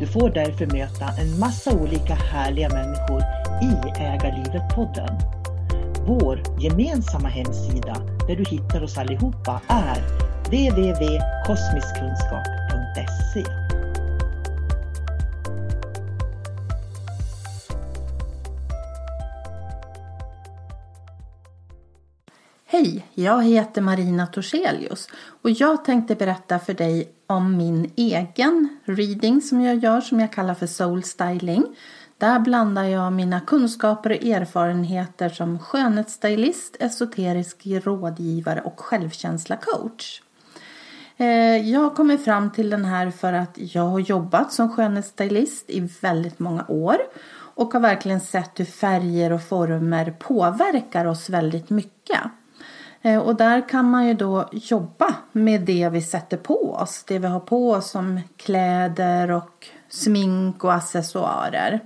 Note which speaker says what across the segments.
Speaker 1: Du får därför möta en massa olika härliga människor i Ägarlivet-podden. Vår gemensamma hemsida där du hittar oss allihopa är www.kosmiskkunskap.se
Speaker 2: Hej, jag heter Marina Torselius och jag tänkte berätta för dig om min egen reading som jag gör som jag kallar för soul styling. Där blandar jag mina kunskaper och erfarenheter som skönhetsstylist, esoterisk rådgivare och självkänsla coach. Eh, jag har kommit fram till den här för att jag har jobbat som skönhetsstylist i väldigt många år och har verkligen sett hur färger och former påverkar oss väldigt mycket. Eh, och där kan man ju då jobba med det vi sätter på oss. Det vi har på oss som kläder och smink och accessoarer.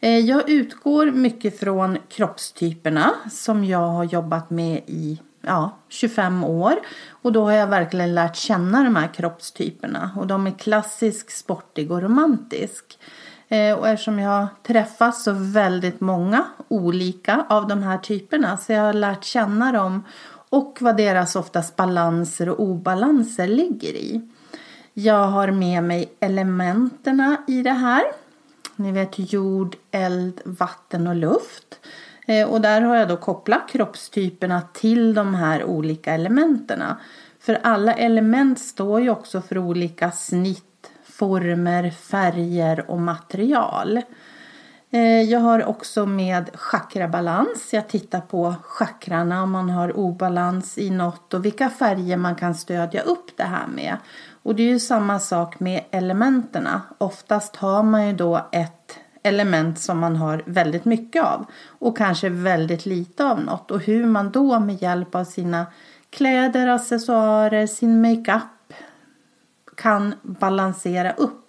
Speaker 2: Eh, jag utgår mycket från kroppstyperna som jag har jobbat med i ja, 25 år. Och då har jag verkligen lärt känna de här kroppstyperna. Och de är klassisk, sportig och romantisk. Eh, och eftersom jag har träffat så väldigt många olika av de här typerna så jag har lärt känna dem och vad deras oftast balanser och obalanser ligger i. Jag har med mig elementerna i det här. Ni vet jord, eld, vatten och luft. Eh, och där har jag då kopplat kroppstyperna till de här olika elementerna. För alla element står ju också för olika snitt, former, färger och material. Eh, jag har också med chakrabalans. Jag tittar på chakrarna om man har obalans i något och vilka färger man kan stödja upp det här med. Och det är ju samma sak med elementerna. Oftast har man ju då ett element som man har väldigt mycket av och kanske väldigt lite av något. Och hur man då med hjälp av sina kläder, accessoarer, sin makeup kan balansera upp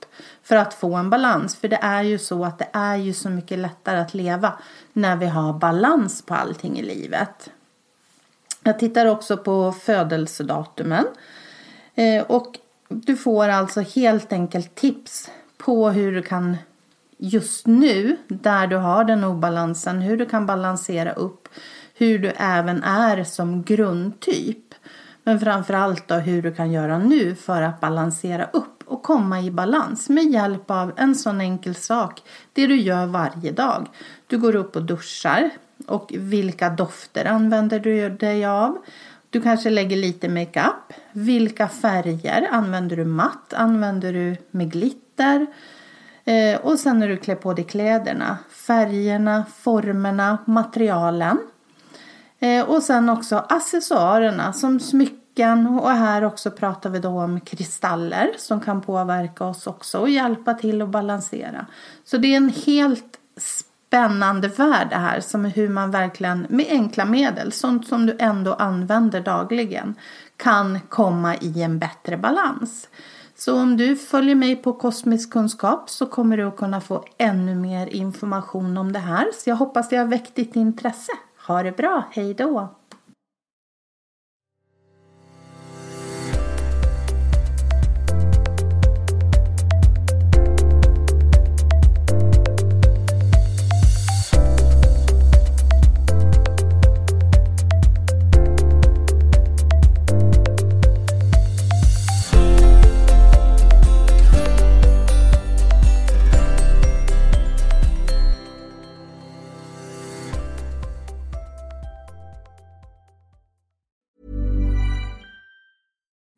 Speaker 2: för att få en balans. För det är ju så att det är ju så mycket lättare att leva när vi har balans på allting i livet. Jag tittar också på födelsedatumen. Eh, och du får alltså helt enkelt tips på hur du kan just nu, där du har den obalansen, hur du kan balansera upp, hur du även är som grundtyp. Men framförallt då hur du kan göra nu för att balansera upp och komma i balans med hjälp av en sån enkel sak. Det du gör varje dag. Du går upp och duschar och vilka dofter använder du dig av? Du kanske lägger lite makeup. Vilka färger? Använder du matt? Använder du med glitter? Eh, och sen när du klär på dig kläderna. Färgerna, formerna, materialen. Eh, och sen också accessoarerna som smycken och här också pratar vi då om kristaller som kan påverka oss också och hjälpa till att balansera. Så det är en helt spännande värld det här som hur man verkligen med enkla medel, sånt som du ändå använder dagligen, kan komma i en bättre balans. Så om du följer mig på Kosmisk kunskap så kommer du att kunna få ännu mer information om det här. Så jag hoppas det har väckt ditt intresse. Ha det bra, hej då!